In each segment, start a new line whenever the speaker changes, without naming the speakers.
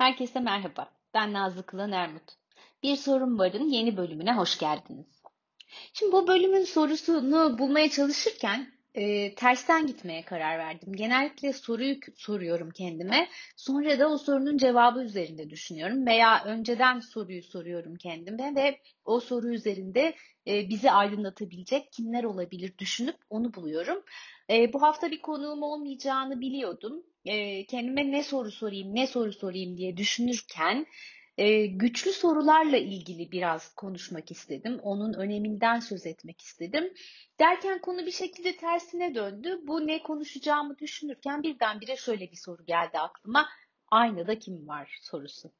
Herkese merhaba. Ben Nazlı Kılan Ermut. Bir Sorun Var'ın yeni bölümüne hoş geldiniz. Şimdi bu bölümün sorusunu bulmaya çalışırken e, tersten gitmeye karar verdim. Genellikle soruyu soruyorum kendime. Sonra da o sorunun cevabı üzerinde düşünüyorum. Veya önceden soruyu soruyorum kendime ve o soru üzerinde e, bizi aydınlatabilecek kimler olabilir düşünüp onu buluyorum. E, bu hafta bir konuğum olmayacağını biliyordum. E, kendime ne soru sorayım, ne soru sorayım diye düşünürken e, güçlü sorularla ilgili biraz konuşmak istedim. Onun öneminden söz etmek istedim. Derken konu bir şekilde tersine döndü. Bu ne konuşacağımı düşünürken birdenbire şöyle bir soru geldi aklıma. Aynada kim var sorusu.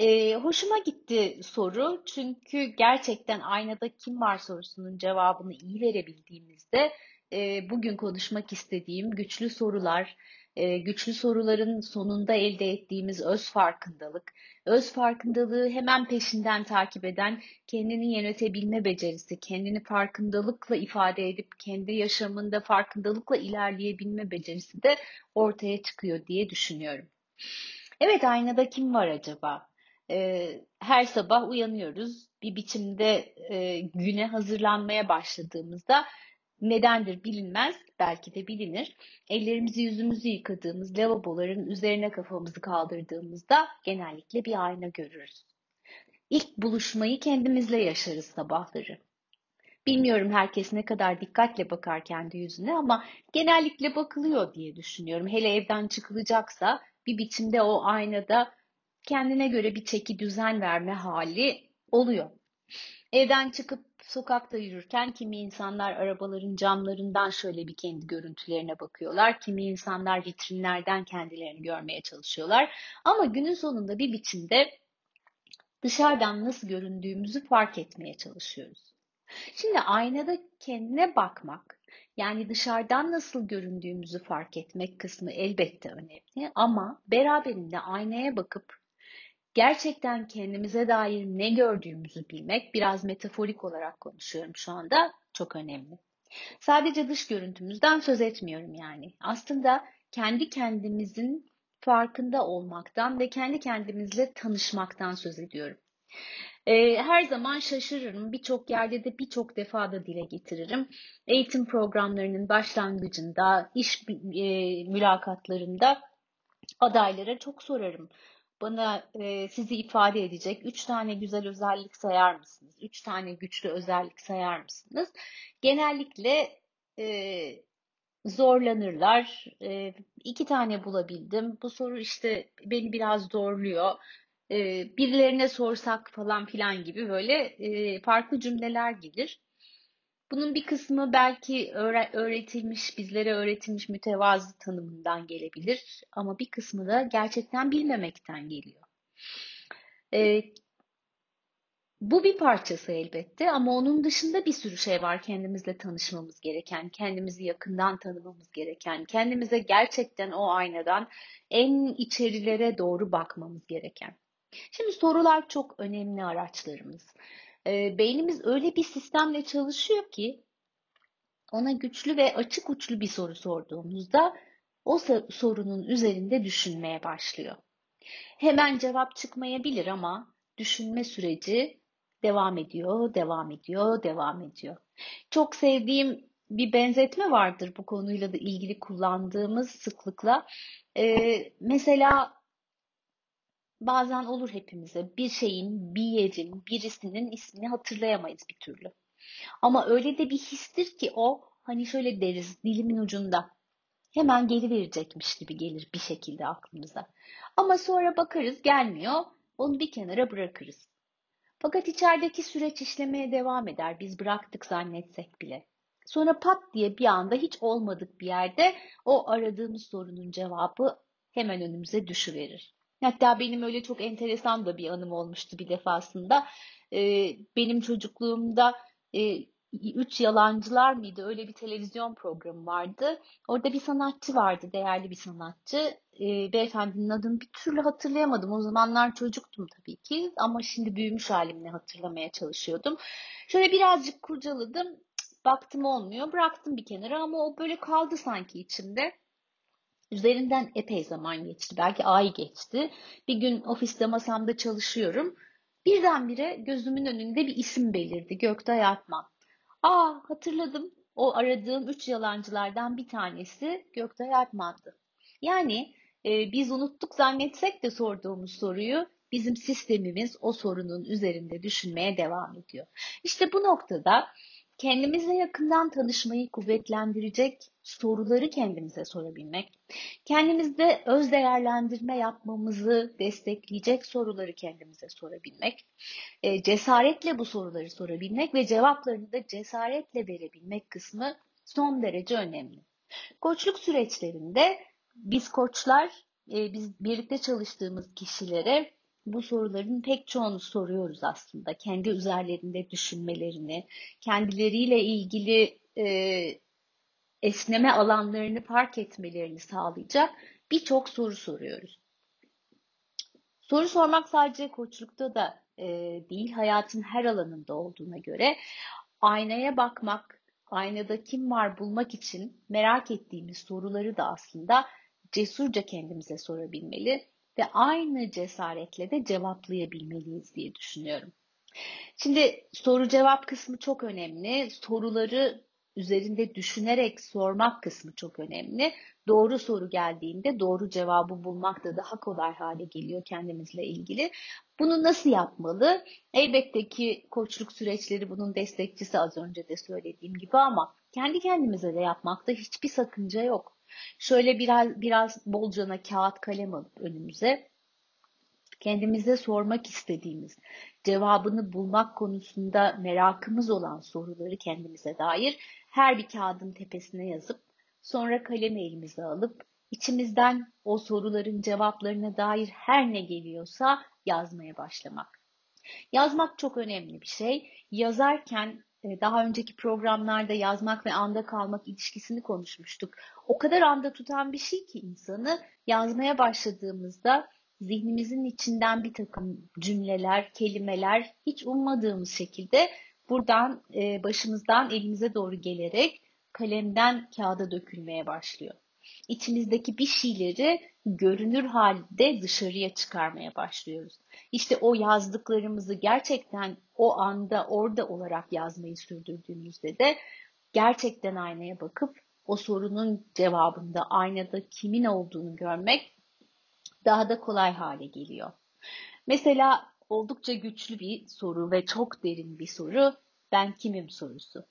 E, hoşuma gitti soru çünkü gerçekten aynada kim var sorusunun cevabını iyi verebildiğimizde e, bugün konuşmak istediğim güçlü sorular, e, güçlü soruların sonunda elde ettiğimiz öz farkındalık, öz farkındalığı hemen peşinden takip eden kendini yönetebilme becerisi, kendini farkındalıkla ifade edip kendi yaşamında farkındalıkla ilerleyebilme becerisi de ortaya çıkıyor diye düşünüyorum. Evet aynada kim var acaba? Ee, her sabah uyanıyoruz. Bir biçimde e, güne hazırlanmaya başladığımızda nedendir bilinmez, belki de bilinir. Ellerimizi yüzümüzü yıkadığımız lavaboların üzerine kafamızı kaldırdığımızda genellikle bir ayna görürüz. İlk buluşmayı kendimizle yaşarız sabahları. Bilmiyorum herkes ne kadar dikkatle bakar kendi yüzüne ama genellikle bakılıyor diye düşünüyorum. Hele evden çıkılacaksa bir biçimde o aynada kendine göre bir çeki düzen verme hali oluyor. Evden çıkıp sokakta yürürken kimi insanlar arabaların camlarından şöyle bir kendi görüntülerine bakıyorlar. Kimi insanlar vitrinlerden kendilerini görmeye çalışıyorlar. Ama günün sonunda bir biçimde dışarıdan nasıl göründüğümüzü fark etmeye çalışıyoruz. Şimdi aynada kendine bakmak, yani dışarıdan nasıl göründüğümüzü fark etmek kısmı elbette önemli ama beraberinde aynaya bakıp gerçekten kendimize dair ne gördüğümüzü bilmek, biraz metaforik olarak konuşuyorum şu anda, çok önemli. Sadece dış görüntümüzden söz etmiyorum yani. Aslında kendi kendimizin farkında olmaktan ve kendi kendimizle tanışmaktan söz ediyorum. Ee, her zaman şaşırırım. Birçok yerde de birçok defa da dile getiririm. Eğitim programlarının başlangıcında, iş e, mülakatlarında adaylara çok sorarım bana e, sizi ifade edecek üç tane güzel özellik sayar mısınız? Üç tane güçlü özellik sayar mısınız? Genellikle e, zorlanırlar. E, iki tane bulabildim. Bu soru işte beni biraz zorluyor. E, birilerine sorsak falan filan gibi böyle e, farklı cümleler gelir. Bunun bir kısmı belki öğretilmiş, bizlere öğretilmiş mütevazı tanımından gelebilir ama bir kısmı da gerçekten bilmemekten geliyor. Ee, bu bir parçası elbette ama onun dışında bir sürü şey var kendimizle tanışmamız gereken, kendimizi yakından tanımamız gereken, kendimize gerçekten o aynadan en içerilere doğru bakmamız gereken. Şimdi sorular çok önemli araçlarımız e, beynimiz öyle bir sistemle çalışıyor ki ona güçlü ve açık uçlu bir soru sorduğumuzda o sorunun üzerinde düşünmeye başlıyor. Hemen cevap çıkmayabilir ama düşünme süreci devam ediyor, devam ediyor, devam ediyor. Çok sevdiğim bir benzetme vardır bu konuyla da ilgili kullandığımız sıklıkla. Ee, mesela bazen olur hepimize bir şeyin, bir yerin, birisinin ismini hatırlayamayız bir türlü. Ama öyle de bir histir ki o hani şöyle deriz dilimin ucunda. Hemen geri verecekmiş gibi gelir bir şekilde aklımıza. Ama sonra bakarız gelmiyor, onu bir kenara bırakırız. Fakat içerideki süreç işlemeye devam eder biz bıraktık zannetsek bile. Sonra pat diye bir anda hiç olmadık bir yerde o aradığımız sorunun cevabı hemen önümüze düşüverir. Hatta benim öyle çok enteresan da bir anım olmuştu bir defasında. Ee, benim çocukluğumda e, Üç Yalancılar mıydı? Öyle bir televizyon programı vardı. Orada bir sanatçı vardı, değerli bir sanatçı. E, beyefendinin adını bir türlü hatırlayamadım. O zamanlar çocuktum tabii ki ama şimdi büyümüş halimle hatırlamaya çalışıyordum. Şöyle birazcık kurcaladım. Baktım olmuyor. Bıraktım bir kenara ama o böyle kaldı sanki içimde. Üzerinden epey zaman geçti. Belki ay geçti. Bir gün ofiste masamda çalışıyorum. Birdenbire gözümün önünde bir isim belirdi. Göktay Artman. Aa hatırladım. O aradığım üç yalancılardan bir tanesi Göktay Artman'dı. Yani e, biz unuttuk zannetsek de sorduğumuz soruyu bizim sistemimiz o sorunun üzerinde düşünmeye devam ediyor. İşte bu noktada kendimizle yakından tanışmayı kuvvetlendirecek soruları kendimize sorabilmek, kendimizde öz değerlendirme yapmamızı destekleyecek soruları kendimize sorabilmek, e, cesaretle bu soruları sorabilmek ve cevaplarını da cesaretle verebilmek kısmı son derece önemli. Koçluk süreçlerinde biz koçlar, e, biz birlikte çalıştığımız kişilere bu soruların pek çoğunu soruyoruz aslında. Kendi üzerlerinde düşünmelerini, kendileriyle ilgili e, esneme alanlarını fark etmelerini sağlayacak birçok soru soruyoruz. Soru sormak sadece koçlukta da e, değil, hayatın her alanında olduğuna göre aynaya bakmak, aynada kim var bulmak için merak ettiğimiz soruları da aslında cesurca kendimize sorabilmeli ve aynı cesaretle de cevaplayabilmeliyiz diye düşünüyorum. Şimdi soru cevap kısmı çok önemli. Soruları üzerinde düşünerek sormak kısmı çok önemli. Doğru soru geldiğinde doğru cevabı bulmak da daha kolay hale geliyor kendimizle ilgili. Bunu nasıl yapmalı? Elbette ki koçluk süreçleri bunun destekçisi az önce de söylediğim gibi ama kendi kendimize de yapmakta hiçbir sakınca yok. Şöyle biraz biraz bolcana kağıt kalem alıp önümüze kendimize sormak istediğimiz, cevabını bulmak konusunda merakımız olan soruları kendimize dair her bir kağıdın tepesine yazıp sonra kalemi elimize alıp içimizden o soruların cevaplarına dair her ne geliyorsa yazmaya başlamak. Yazmak çok önemli bir şey. Yazarken daha önceki programlarda yazmak ve anda kalmak ilişkisini konuşmuştuk. O kadar anda tutan bir şey ki insanı yazmaya başladığımızda zihnimizin içinden bir takım cümleler, kelimeler hiç ummadığımız şekilde buradan e, başımızdan elimize doğru gelerek kalemden kağıda dökülmeye başlıyor. İçimizdeki bir şeyleri görünür halde dışarıya çıkarmaya başlıyoruz. İşte o yazdıklarımızı gerçekten o anda orada olarak yazmayı sürdürdüğümüzde de gerçekten aynaya bakıp o sorunun cevabında aynada kimin olduğunu görmek daha da kolay hale geliyor. Mesela oldukça güçlü bir soru ve çok derin bir soru ben kimim sorusu.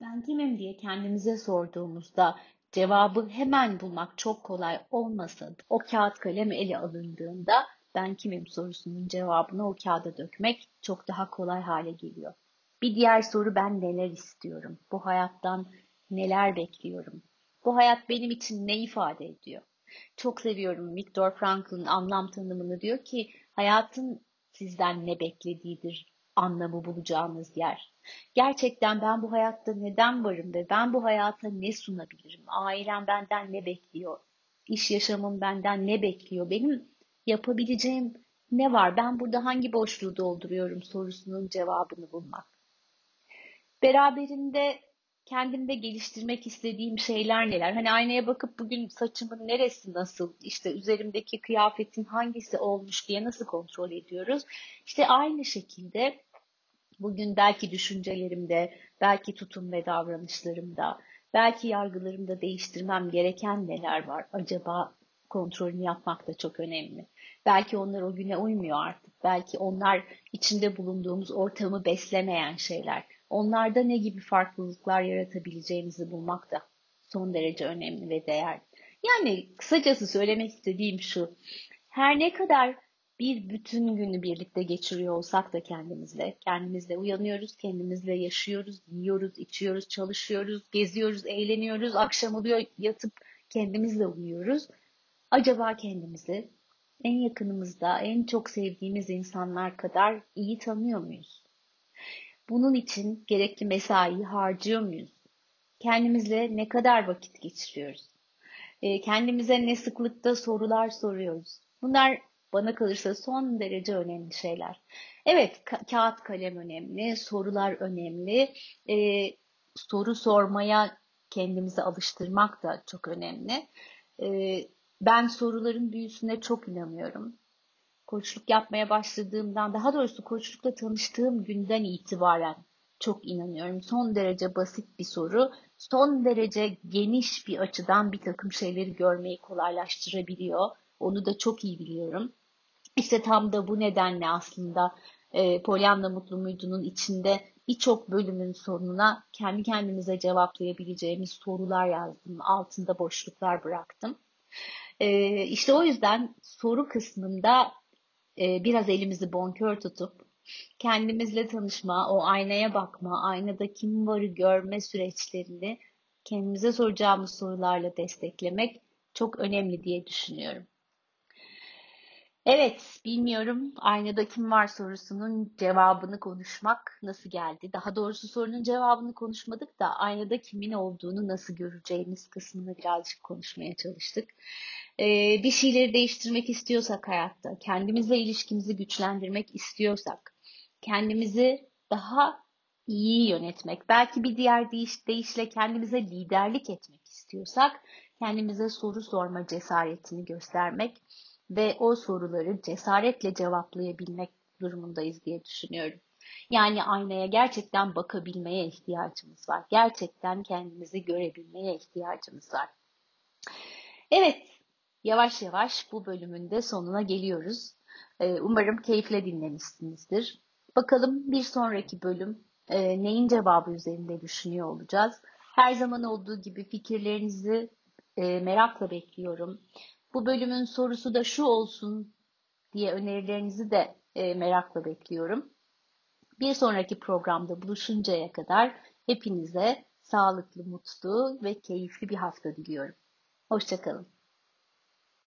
Ben kimim diye kendimize sorduğumuzda cevabı hemen bulmak çok kolay olmasa da o kağıt kalem ele alındığında ben kimim sorusunun cevabını o kağıda dökmek çok daha kolay hale geliyor. Bir diğer soru ben neler istiyorum? Bu hayattan neler bekliyorum? Bu hayat benim için ne ifade ediyor? Çok seviyorum Viktor Frankl'ın anlam tanımını diyor ki hayatın sizden ne beklediğidir anlamı bulacağınız yer. Gerçekten ben bu hayatta neden varım ve ben bu hayata ne sunabilirim? Ailem benden ne bekliyor? İş yaşamım benden ne bekliyor? Benim yapabileceğim ne var? Ben burada hangi boşluğu dolduruyorum sorusunun cevabını bulmak. Beraberinde kendimde geliştirmek istediğim şeyler neler? Hani aynaya bakıp bugün saçımın neresi nasıl, işte üzerimdeki kıyafetin hangisi olmuş diye nasıl kontrol ediyoruz? İşte aynı şekilde bugün belki düşüncelerimde, belki tutum ve davranışlarımda, belki yargılarımda değiştirmem gereken neler var? Acaba kontrolünü yapmak da çok önemli. Belki onlar o güne uymuyor artık. Belki onlar içinde bulunduğumuz ortamı beslemeyen şeyler. Onlarda ne gibi farklılıklar yaratabileceğimizi bulmak da son derece önemli ve değerli. Yani kısacası söylemek istediğim şu. Her ne kadar bir bütün günü birlikte geçiriyor olsak da kendimizle, kendimizle uyanıyoruz, kendimizle yaşıyoruz, yiyoruz, içiyoruz, çalışıyoruz, geziyoruz, eğleniyoruz, akşam oluyor yatıp kendimizle uyuyoruz. Acaba kendimizi en yakınımızda, en çok sevdiğimiz insanlar kadar iyi tanıyor muyuz? Bunun için gerekli mesaiyi harcıyor muyuz? Kendimizle ne kadar vakit geçiriyoruz? E, kendimize ne sıklıkta sorular soruyoruz? Bunlar bana kalırsa son derece önemli şeyler. Evet, ka- kağıt kalem önemli, sorular önemli. E, soru sormaya kendimizi alıştırmak da çok önemli. Ee, ben soruların büyüsüne çok inanıyorum. Koçluk yapmaya başladığımdan, daha doğrusu koçlukla tanıştığım günden itibaren çok inanıyorum. Son derece basit bir soru, son derece geniş bir açıdan bir takım şeyleri görmeyi kolaylaştırabiliyor. Onu da çok iyi biliyorum. İşte tam da bu nedenle aslında e, Pollyanna Mutlu Muydu'nun içinde birçok bölümün sonuna kendi kendimize cevaplayabileceğimiz sorular yazdım. Altında boşluklar bıraktım. E, işte o yüzden soru kısmında e, biraz elimizi bonkör tutup kendimizle tanışma, o aynaya bakma, aynada kim varı görme süreçlerini kendimize soracağımız sorularla desteklemek çok önemli diye düşünüyorum. Evet, bilmiyorum aynada kim var sorusunun cevabını konuşmak nasıl geldi? Daha doğrusu sorunun cevabını konuşmadık da aynada kimin olduğunu nasıl göreceğimiz kısmını birazcık konuşmaya çalıştık. Ee, bir şeyleri değiştirmek istiyorsak hayatta, kendimizle ilişkimizi güçlendirmek istiyorsak, kendimizi daha iyi yönetmek, belki bir diğer deyiş, deyişle kendimize liderlik etmek istiyorsak, kendimize soru sorma cesaretini göstermek ve o soruları cesaretle cevaplayabilmek durumundayız diye düşünüyorum. Yani aynaya gerçekten bakabilmeye ihtiyacımız var. Gerçekten kendimizi görebilmeye ihtiyacımız var. Evet, yavaş yavaş bu bölümün de sonuna geliyoruz. Ee, umarım keyifle dinlemişsinizdir. Bakalım bir sonraki bölüm e, neyin cevabı üzerinde düşünüyor olacağız. Her zaman olduğu gibi fikirlerinizi e, merakla bekliyorum. Bu bölümün sorusu da şu olsun diye önerilerinizi de e, merakla bekliyorum. Bir sonraki programda buluşuncaya kadar hepinize sağlıklı, mutlu ve keyifli bir hafta diliyorum. Hoşçakalın.